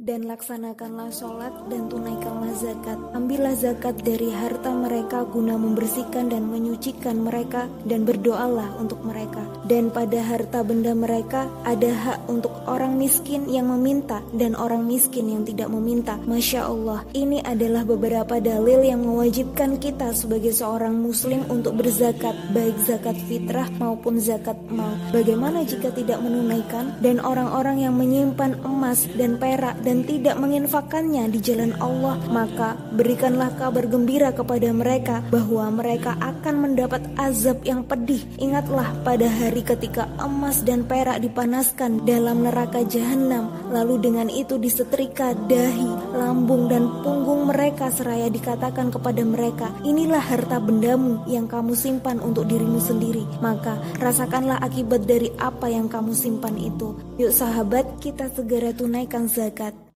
dan laksanakanlah sholat dan tunaikanlah zakat. Ambillah zakat dari harta mereka guna membersihkan dan menyucikan mereka dan berdoalah untuk mereka. Dan pada harta benda mereka ada hak untuk orang miskin yang meminta dan orang miskin yang tidak meminta. Masya Allah, ini adalah beberapa dalil yang mewajibkan kita sebagai seorang muslim untuk berzakat, baik zakat fitrah maupun zakat mal. Bagaimana jika tidak menunaikan dan orang-orang yang menyimpan emas dan perak dan tidak menginfakannya di jalan Allah, maka berikanlah kabar gembira kepada mereka bahwa mereka akan mendapat azab yang pedih. Ingatlah pada hari ketika emas dan perak dipanaskan dalam neraka jahanam, lalu dengan itu disetrika dahi, lambung dan punggung mereka seraya dikatakan kepada mereka, inilah harta bendamu yang kamu simpan untuk dirimu sendiri. Maka rasakanlah akibat dari apa yang kamu simpan itu. Yuk sahabat, kita segera tunaikan zakat.